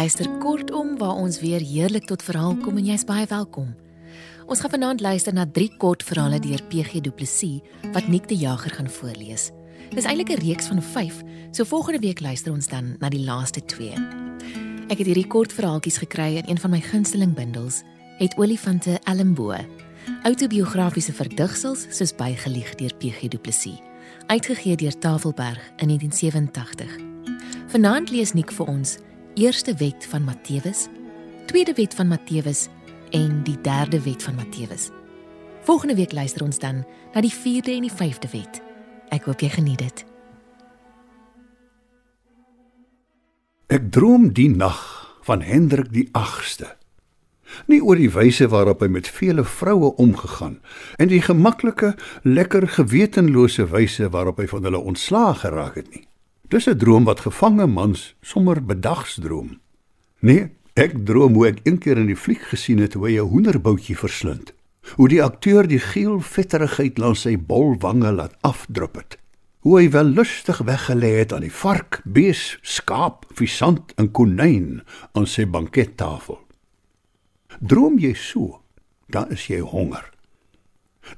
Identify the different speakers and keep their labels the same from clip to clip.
Speaker 1: Luister kortom waar ons weer heerlik tot verhaal kom en jy's baie welkom. Ons gaan vanaand luister na drie kort verhale deur PG Du Plessis wat Nick die Jager gaan voorlees. Dis eintlik 'n reeks van 5, so volgende week luister ons dan na die laaste 2. Ek het hierdie kort verhaaltjies gekry in een van my gunsteling bundels, het Olifante Elmbo. Autobiografiese verdigsels soos bygelieg deur PG Du Plessis, uitgegee deur Tafelberg in 1987. Vanaand lees Nick vir ons eerste wet van Matteus, tweede wet van Matteus en die derde wet van Matteus. Volgende week luister ons dan na die vierde en die vyfde wet. Ek hoop jy geniet dit.
Speaker 2: Ek droom die nag van Hendrik die 8ste. Nie oor die wyse waarop hy met vele vroue omgegaan en die gemaklike, lekker gewetenlose wyse waarop hy van hulle ontslaag geraak het nie. Dis 'n droom wat gevange mans sommer bedags droom. Nee, ek droom hoe ek eendag in die fliek gesien het hoe hy 'n hoenderboutjie verslind. Hoe die akteur die geel vetterigheid langs sy bol wange laat afdrup het. Hoe hy wel lustig weggelê het aan die vark, bees, skaap, visant en konyn aan sy bankettafel. Droom jy so, dan is jy honger.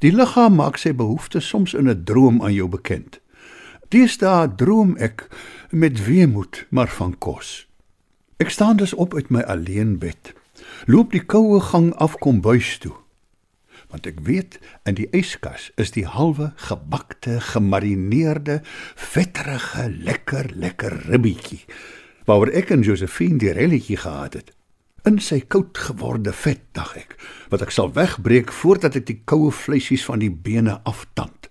Speaker 2: Die liggaam maak sy behoeftes soms in 'n droom aan jou bekend. Deesdae droom ek met weemoed maar van kos. Ek staan dus op uit my alleen bed. Loop die koue gang af kom buis toe. Want ek weet in die yskas is die halwe gebakte, gemarineerde, vetterige, lekker, lekker ribbietjie waaroor ek en Josephine die relletjie gehad het. In sy koud geworde vet, dink ek, wat ek sal wegbreek voordat ek die koue vleisies van die bene aftand.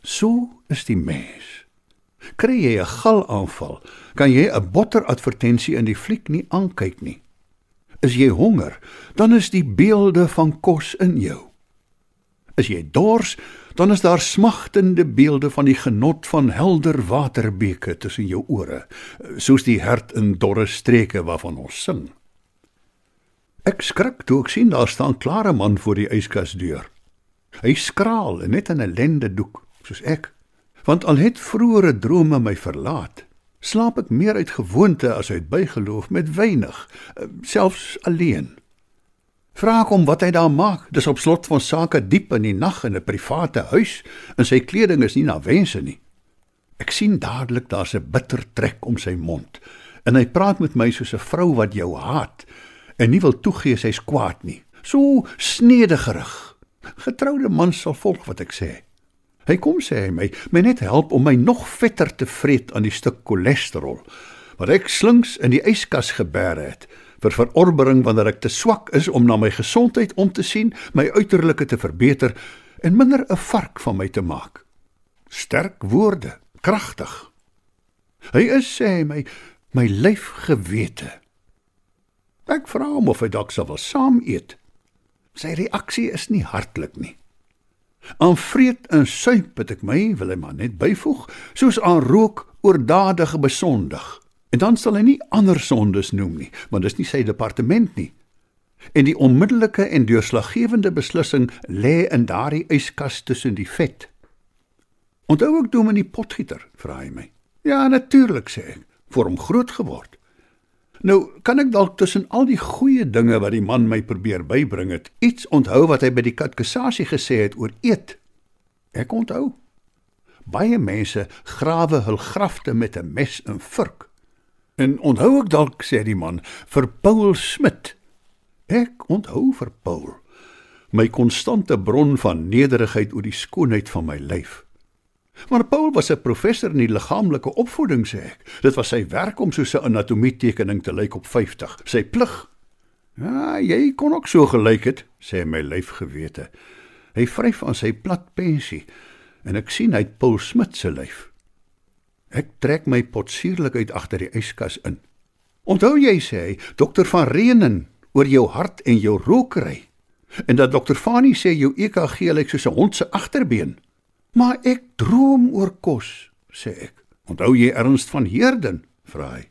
Speaker 2: So is die mens. Kry jy 'n galaanval, kan jy 'n botteradvertensie in die fliek nie aankyk nie. Is jy honger, dan is die beelde van kos in jou. Is jy dors, dan is daar smagtende beelde van die genot van helder waterbeke tussen jou ore, soos die hert in dorre streke waarvan ons sing. Ek skrik toe ek sien daar staan klare man voor die yskasdeur. Hy skraal net in 'n lende doek soos ek. Want al het vroeëre drome my verlaat, slaap ek meer uit gewoonte as uit bygeloof met weinig, eh, selfs alleen. Vra hom wat hy daar maak. Dis op slot van sake diep in die nag in 'n private huis en sy kleding is nie na wense nie. Ek sien dadelik daar's 'n bitter trek om sy mond en hy praat met my soos 'n vrou wat jou haat en nie wil toegee sy's kwaad nie. So snedigerig. Getroude man sal volg wat ek sê. Hy kom sê hy my, my net help om my nog vetter te vreet aan die stuk cholesterol wat ek slinks in die yskas gebeer het vir verorbering wanneer ek te swak is om na my gesondheid om te sien, my uiterlike te verbeter en minder 'n vark van my te maak. Sterk woorde, kragtig. Hy is sê hy my my lyf gewete. Ek vra hom of hy dalk sal wil saam eet. Sy reaksie is nie hartlik nie. Aan vreet en suip het ek my, wil hy maar net byvoeg, soos aan rook oordadige besondig. En dan sal hy nie ander sondes noem nie, want dis nie sy departement nie. En die onmiddellike en deurslaggewende beslissing lê in daardie yskas tussen die vet. Onthou in die potgieter, vra hy my. Ja, natuurlik sê ek, vir hom groot geword. Nou, kan ek dalk tussen al die goeie dinge wat die man my probeer bybring het, iets onthou wat hy by die katkesasie gesê het oor eet? Ek onthou. Baie mense grawe hul grafte met 'n mes en vurk. En onthou ek dalk sê die man vir Paul Smit. Ek onthou vir Paul my konstante bron van nederigheid oor die skoonheid van my lyf. Maar Paul was 'n professor in die liggaamlike opvoeding sê ek. Dit was sy werk om so 'n anatomietekening te lyk op 50, sy plig. Ja, jy kon ook so gelyk het, sê my lyfgewete. Hy vryf aan sy plat pensie en ek sien hy het Paul Smit se lyf. Ek trek my potsierlik uit agter die yskas in. Onthou jy sê hy, dokter van Renen oor jou hart en jou rokery. En dat dokter Fani sê jou EKG lyk soos 'n hond se agterbeen. Maar ek droom oor kos, sê ek. Onthou jy Ernst van Heerden? vra hy.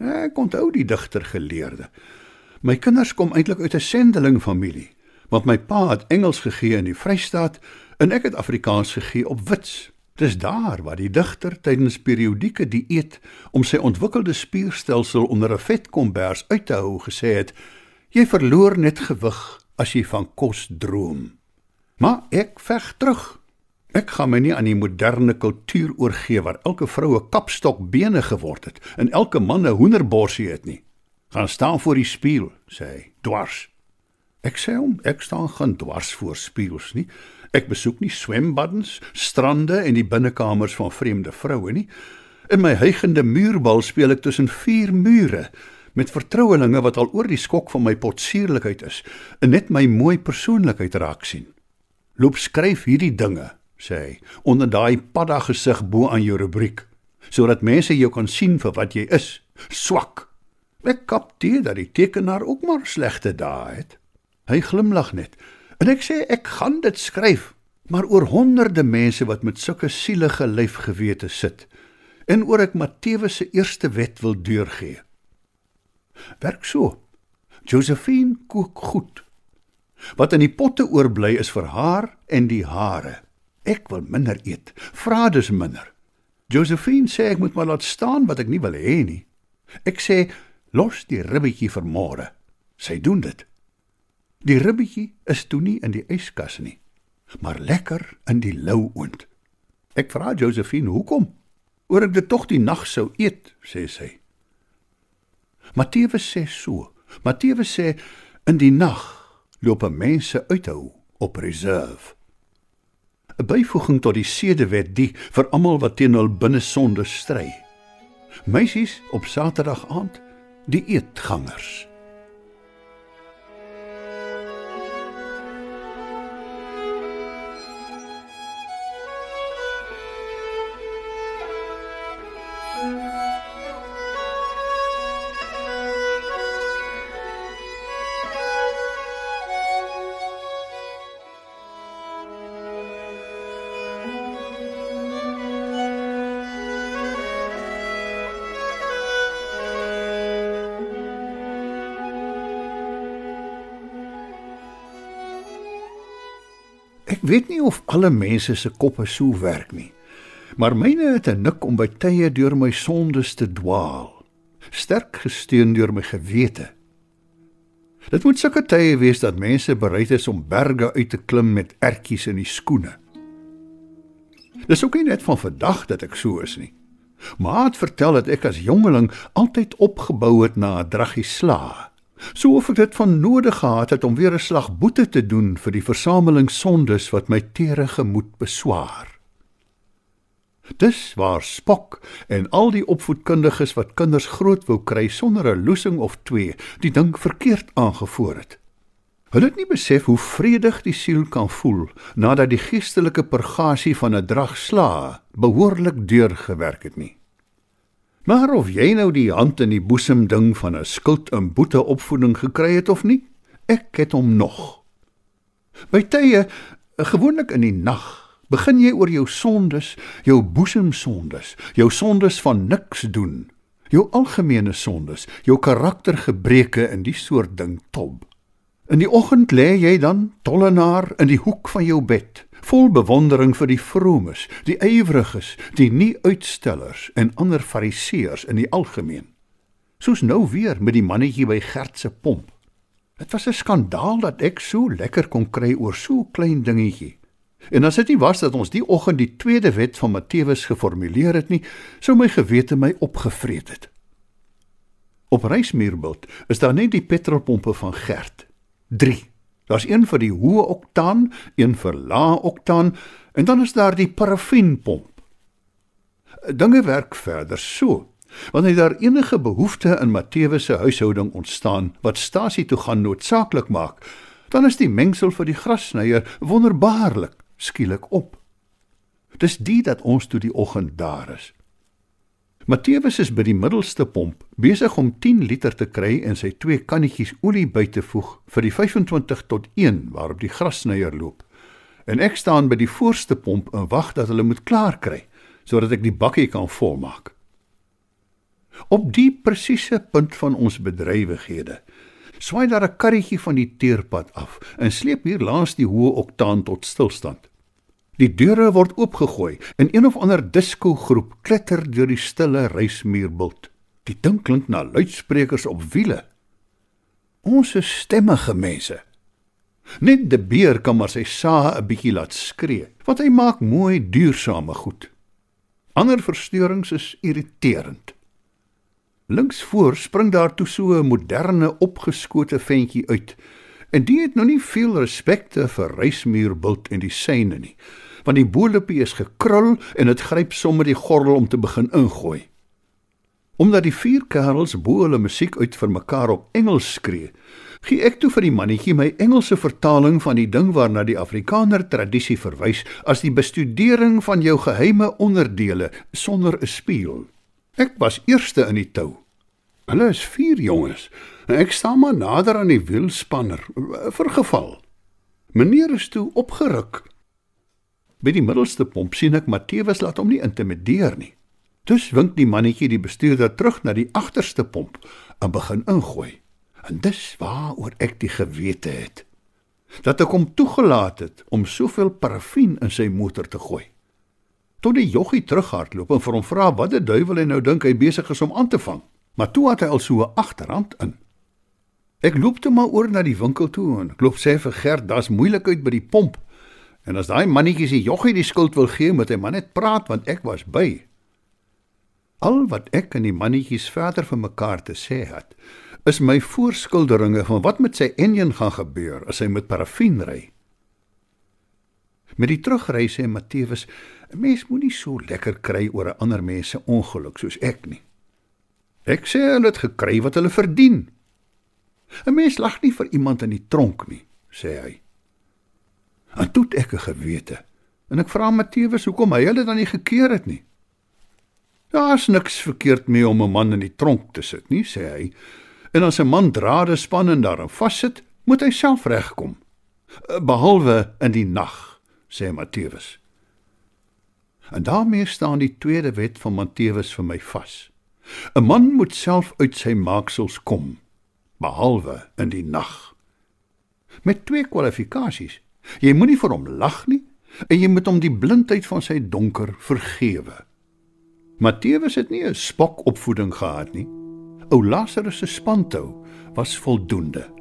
Speaker 2: Ek onthou die digter geleerde. My kinders kom eintlik uit 'n sendeling familie, want my pa het Engels gegee in die Vrystaat en ek het Afrikaans gegee op Wits. Dis daar waar die digter tydens periodieke dieet om sy ontwikkelde spierstelsel onder 'n vetkombers uit te hou gesê het: "Jy verloor net gewig as jy van kos droom." Maar ek veg terug. Ek gaan my nie aan die moderne kultuur oorgee waar elke vrou 'n kapstok bene geword het en elke man 'n hoenderborsie het nie. Gaan staan voor die spieël, sê hy, dwars. Ek sê hom, ek staan gaan dwars voor spieëls nie. Ek besoek nie swembaddens, strande en die binnekamers van vreemde vroue nie. In my hygende muurbal speel ek tussen vier mure met vertrouelinge wat al oor die skok van my potsierlikheid is en net my mooi persoonlikheid raak sien. Loop skryf hierdie dinge sê hy, onder daai padda gesig bo aan jou rubriek, sodat mense jou kan sien vir wat jy is, swak. Ek kapteer dat die tekenaar ook maar slegte dae het. Hy glimlag net. En ek sê ek gaan dit skryf, maar oor honderde mense wat met sulke sielige lyfgewete sit en oor ek Matteus se eerste wet wil deurgee. Werk so. Josephine kook goed. Wat in die potte oorbly is vir haar en die hare. Ek wil minder eet. Vra dus minder. Josephine sê ek moet maar laat staan wat ek nie wil hê nie. Ek sê los die ribbetjie vir môre. Sy doen dit. Die ribbetjie is toe nie in die yskas nie, maar lekker in die lou oond. Ek vra Josephine hoekom? Oor ek dit tog die nag sou eet, sê sy. Matteus sê so. Matteus sê in die nag loop mense uithou op reserve. 'n byvoeging tot die sedewet die vir almal wat teen hul binnesonde stry. Meisies op Saterdag aand, die eetgangers. Weet nie of alle mense se koppe so werk nie. Maar myne het 'n nik om by tye deur my sondes te dwaal, sterk gesteun deur my gewete. Dit moet sulke tye wees dat mense bereid is om berge uit te klim met ertjies in die skoene. Dis ook nie net van vandag dat ek so is nie. Maat vertel dat ek as jongeling altyd opgebou het na 'n draggie slaag So of ek dit van nodig gehad het om weer 'n slag boete te doen vir die versameling sondes wat my tere gemoed beswaar. Dis waar Spok en al die opvoedkundiges wat kinders groot wou kry sonder 'n loosing of twee, die ding verkeerd aangevoer het. Hulle het nie besef hoe vredig die siel kan voel nadat die geestelike purgasie van 'n drag sla behoorlik deurgewerk het nie. Maar of jy nou die hand in die boesem ding van 'n skuld en boete opvoeding gekry het of nie, ek het hom nog. By tye, gewoonlik in die nag, begin jy oor jou sondes, jou boesemsondes, jou sondes van niks doen, jou algemene sondes, jou karaktergebreke in die soort ding tob. In die oggend lê jy dan tollenaar in die hoek van jou bed vol bewondering vir die vromes, die ywiges, die nie-uitstellers en ander fariseërs in die algemeen. Soos nou weer met die mannetjie by Gert se pomp. Dit was 'n skandaal dat ek so lekker kon kry oor so klein dingetjie. En as dit nie was dat ons die oggend die tweede wet van Matteus geformuleer het nie, sou my gewete my opgevreet het. Op reismuurbult is daar net die petrolpompe van Gert. 3 Daar's een vir die hoë oktaan, een vir lae oktaan en dan is daar die parafienpomp. Dinge werk verder so. Wanneer daar enige behoefte in Matteus se huishouding ontstaan wat stasie toe gaan noodsaaklik maak, dan is die mengsel vir die grassnyer wonderbaarlik skielik op. Dis die dat ons toe die oggend daar is. Matthewes is by die middelste pomp besig om 10 liter te kry in sy twee kannetjies olie by te voeg vir die 25 tot 1 waarop die grassnyer loop. En ek staan by die voorste pomp en wag dat hulle moet klaar kry sodat ek die bakkie kan volmaak. Op die presiese punt van ons bedrywighede swaai daar 'n karretjie van die teerpad af en sleep hier langs die hoë oktaan tot stilstand. Die deure word oopgegooi en een of ander disko groep kletter deur die stille reismuurbult. Die ding klink na luidsprekers op wiele. Ons is stemmige mense. Net die beer kan maar sy saa 'n bietjie laat skree, want hy maak mooi duursame goed. Ander verstoringe is irriterend. Links voor spring daar toe so 'n moderne opgeskote ventjie uit. En die het nou nie veel respekte vir reismuurbult en die syne nie want die boelepie is gekrul en dit gryp sommer die gordel om te begin ingooi. Omdat die vier kerels bo hulle musiek uit vir mekaar op Engels skree, gee ek toe vir die mannetjie my Engelse vertaling van die ding waarna die Afrikaner tradisie verwys as die bestudering van jou geheime onderdele sonder 'n spieël. Ek was eerste in die tou. Hulle is vier jonges. Ek staan maar nader aan die wielspanner vir geval. Meneer is toe opgeruk By die middelste pomp sien ek Matthewes laat hom nie intimideer nie. Dus wink die mannetjie die bestuurder terug na die agterste pomp en begin ingooi. En dis waaroor ek die gewete het dat ek hom toegelaat het om soveel parafin in sy motor te gooi. Tot die joggie terughardloop en vir hom vra wat die duiwel hy nou dink hy besig is om aan te vang. Maar toe het hy al so 'n agterhand in. Ek loop toe maar oor na die winkel toe en klop sê vir Gert, daar's moeilikheid by die pomp. En as daai mannetjie se joggie die skuld wil gee, moet hy maar net praat want ek was by. Al wat ek en die mannetjies verder van mekaar te sê het, is my voorskilderinge van wat met sy enjin gaan gebeur as hy met parafin ry. Met die terugry sê Matthewes, 'n mens moenie so lekker kry oor 'n ander mens se ongeluk soos ek nie. Ek sê hulle het gekry wat hulle verdien. 'n Mens lag nie vir iemand in die tronk nie, sê hy. En toe ek 'n gewete. En ek vra Matthewes hoekom hy hulle dan nie gekeer het nie. Daar's niks verkeerd mee om 'n man in die tronk te sit nie, sê hy. En as 'n man drade span en daarin vassit, moet hy self regkom. Eh, behalwe in die nag, sê Matthewes. En daarmee staan die tweede wet van Matthewes vir my vas. 'n Man moet self uit sy maaksels kom, behalwe in die nag. Met twee kwalifikasies. Jy moenie vir hom lag nie en jy moet hom die blindheid van sy donker vergewe. Matthewes het nie 'n spokopvoeding gehad nie. Ou Lazarus se spantou was voldoende.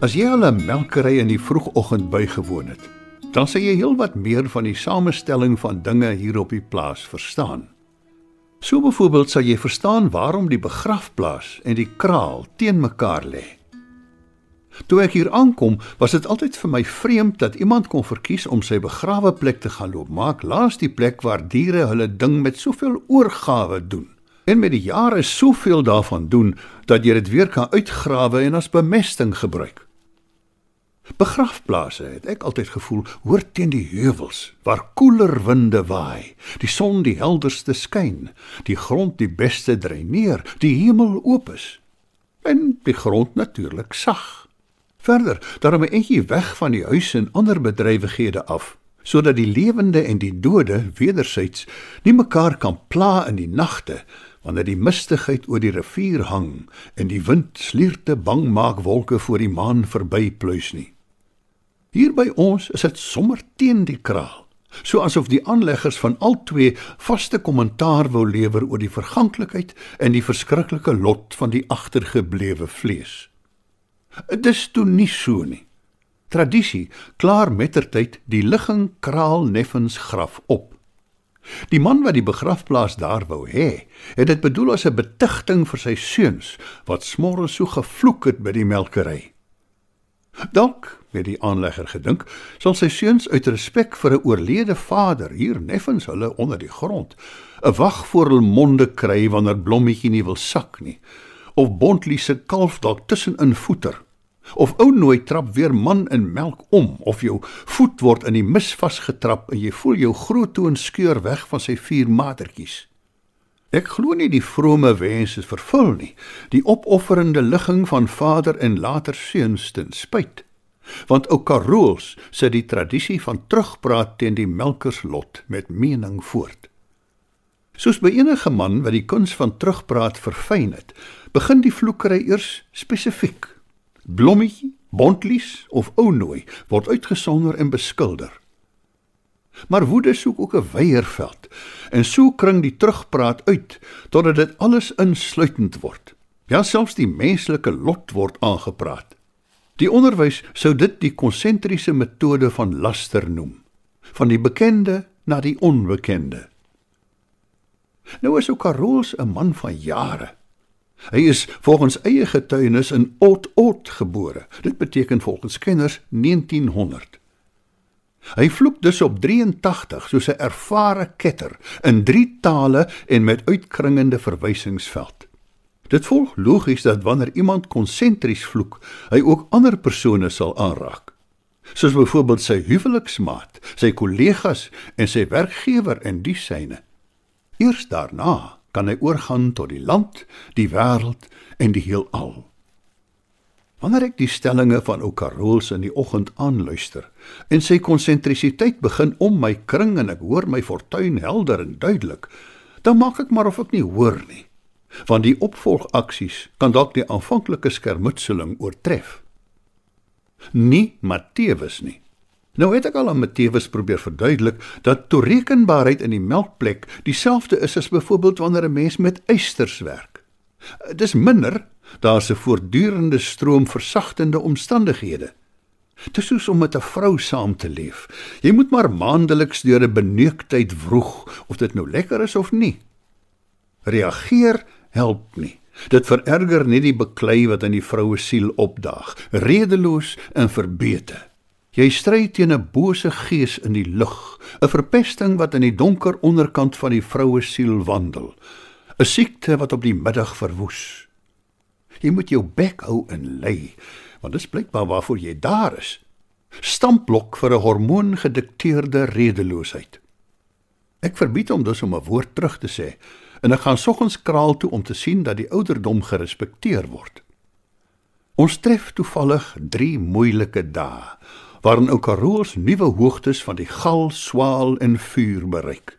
Speaker 2: As jy al 'n melkery in die vroegoggend bygewoon het, dan sal jy heelwat meer van die samestelling van dinge hier op die plaas verstaan. So byvoorbeeld sal jy verstaan waarom die begrafplaas en die kraal teen mekaar lê. Toe ek hier aankom, was dit altyd vir my vreemd dat iemand kon verkies om sy begrawe plek te gaan loop maak laas die plek waar diere hulle ding met soveel oorgawe doen. En met die jare soveel daarvan doen dat jy dit weer kan uitgrawe en as bemesting gebruik. Begrafplase het ek altyd gevoel hoor teen die heuwels waar koeler winde waai, die son die helderste skyn, die grond die beste dreineer, die hemel oop is en die grond natuurlik sag. Verder, daarom 'n entjie weg van die huis en ander bedrywighede af, sodat die lewende en die dode wedersyds nie mekaar kan pla in die nagte wanneer die mistigheid oor die rivier hang en die wind slierte bang maak wolke voor die maan verbypluis nie. Hier by ons is dit sommer teen die kraal. So asof die aanleggers van al twee vaste kommentaar wou lewer oor die verganklikheid en die verskriklike lot van die agtergeblewe vlees. Dit is toe nie so nie. Tradisie klaar mettertyd die ligging kraal neffens graf op. Die man wat die begrafplaas daar wou hê, het dit bedoel as 'n betigting vir sy seuns wat smorre so gevloek het by die melkery. Dalk, het die aanlegger gedink, sal sy seuns uit respek vir 'n oorlede vader hier neffens hulle onder die grond 'n wag voor hul monde kry wanneer blommetjie nie wil sak nie, of bontlie se kalf dalk tussenin voeter of ou nooi trap weer man in melk om of jou voet word in die mis vasgetrap en jy voel jou groot toon skeur weg van sy vier matertjies. Ek glo nie die vrome wense vervul nie, die opofferende ligging van vader en later seuns ten spyt. Want ou Karools sit die tradisie van terugpraat teen die melkerslot met mening voort. Soos by enige man wat die kuns van terugpraat verfyn het, begin die vloekery eers spesifiek Blommetjie, Bontlies of Ounooi word uitgesonder en beskilder. Maar woede soek ook 'n weierveld en so kring die terugpraat uit totdat dit alles insluitend word. Ja, selfs die menslike lot word aangepraat. Die onderwys sou dit die konsentriese metode van laster noem, van die bekende na die onbekende. Nou is ook Karools 'n man van jare. Hy is volgens eie getuienis in Ot-Ot gebore. Dit beteken volgens kenners 1900. Hy vloek dus op 83 soos 'n ervare ketter in drie tale en met uitkringende verwysingsveld. Dit volg logies dat wanneer iemand konsentries vloek, hy ook ander persone sal aanraak. Soos byvoorbeeld sy huweliksmaat, sy kollegas en sy werkgewer en die syne. Eers daarna kan hy oorgaan tot die land, die wêreld en die heelal. Wanneer ek die stellinge van ou Karools in die oggend aanluister en sy konsentrisiteit begin om my kring en ek hoor my fortuin helder en duidelik, dan maak ek maar of ek nie hoor nie. Want die opvolgaksies kan dalk die aanvanklike skermutseling oortref. Nie Matteus nie. Nou het ek al aan Matteus probeer verduidelik dat toerekenbaarheid in die melkplek dieselfde is as byvoorbeeld wanneer 'n mens met eisters werk. Dis minder, daar's 'n voortdurende stroom versagtende omstandighede. Dis soos om met 'n vrou saam te leef. Jy moet maar maandeliks deur 'n beneuktheid vroeg of dit nou lekker is of nie. Reageer help nie. Dit vererger net die beklei wat in die vroue siel opdaag, redeloos en verbete. Jy stry teen 'n bose gees in die lug, 'n verpesting wat in die donker onderkant van die vroue siel wandel, 'n siekte wat op die middag verwoes. Jy moet jou bek hou en lê, want dit is blykbaar waarvoor jy daar is. Stampblok vir 'n hormoongedikteerde redeloosheid. Ek verbied hom dus om 'n woord terug te sê en ek gaan soggens kraal toe om te sien dat die ouderdom gerespekteer word. Ons tref toevallig 3 moeilike dae waarin ou Karools nuwe hoogtes van die gal, swaal en vuur bereik.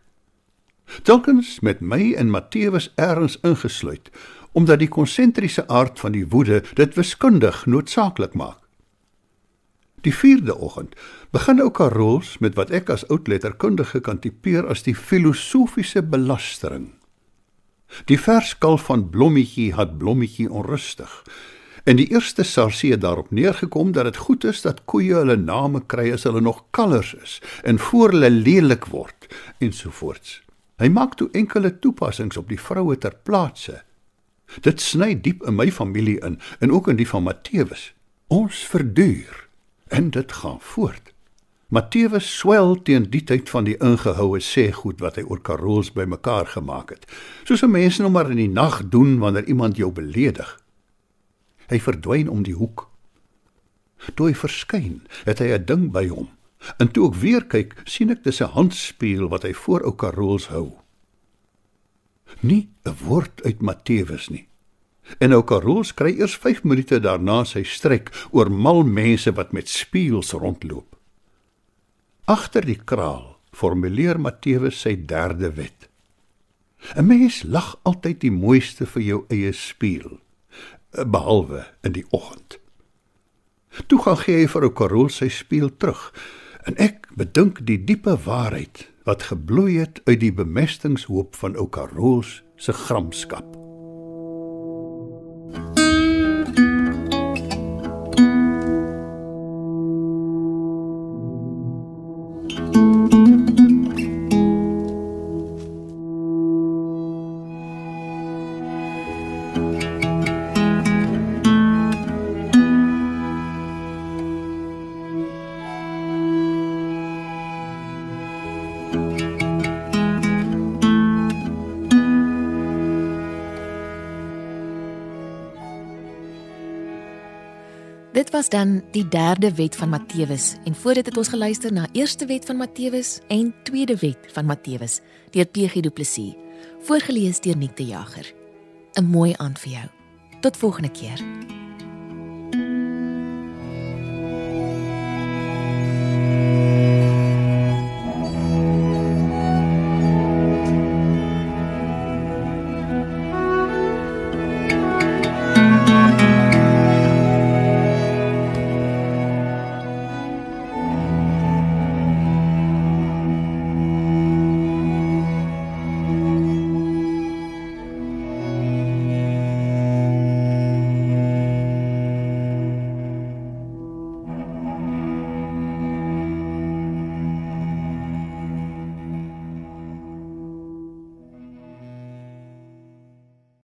Speaker 2: Telkens met my en Matteus erns ingesluit, omdat die konsentriese aard van die woede dit wiskundig noodsaaklik maak. Die 4de oggend begin ou Karools met wat ek as oudletterkundige kan tipeer as die filosofiese belastering. Die verskalf van Blommetjie het Blommetjie onrustig En die eerste sarsie het daarop neergekom dat dit goed is dat koeie hulle name kry as hulle nog kalvers is en voor hulle lelik word ensovoorts. Hy maak toe enkele toepassings op die vroue ter plaatse. Dit sny diep in my familie in en ook in die van Matteus. Ons verduur en dit gaan voort. Matteus swel teen die tyd van die ingehoue sê goed wat hy oor Karools bymekaar gemaak het. Soos 'n mens nou maar in die nag doen wanneer iemand jou beledig. Hy verdwyn om die hoek. Toe hy verskyn, het hy 'n ding by hom. En toe ek weer kyk, sien ek dis 'n handspieël wat hy voor ou Karools hou. Nie 'n woord uit Matteus nie. En ou Karools kry eers 5 minute daarna sy stryk oor mal mense wat met spieëls rondloop. Agter die kraal formuleer Matteus sy derde wet. 'n Mens lag altyd die mooiste vir jou eie spieël behalwe in die oggend. Toe gaan gee hy vir ou Karol sy spieël terug En ek bedink die diepe waarheid wat gebloei het uit die bemestingshoop van ou Karoos se gramskap.
Speaker 1: Was dan die derde wet van Matteus en voor dit het ons geluister na eerste wet van Matteus en tweede wet van Matteus deur PG Du Plessis voorgeles deur Nick de Jager. 'n Mooi aand vir jou. Tot volgende keer.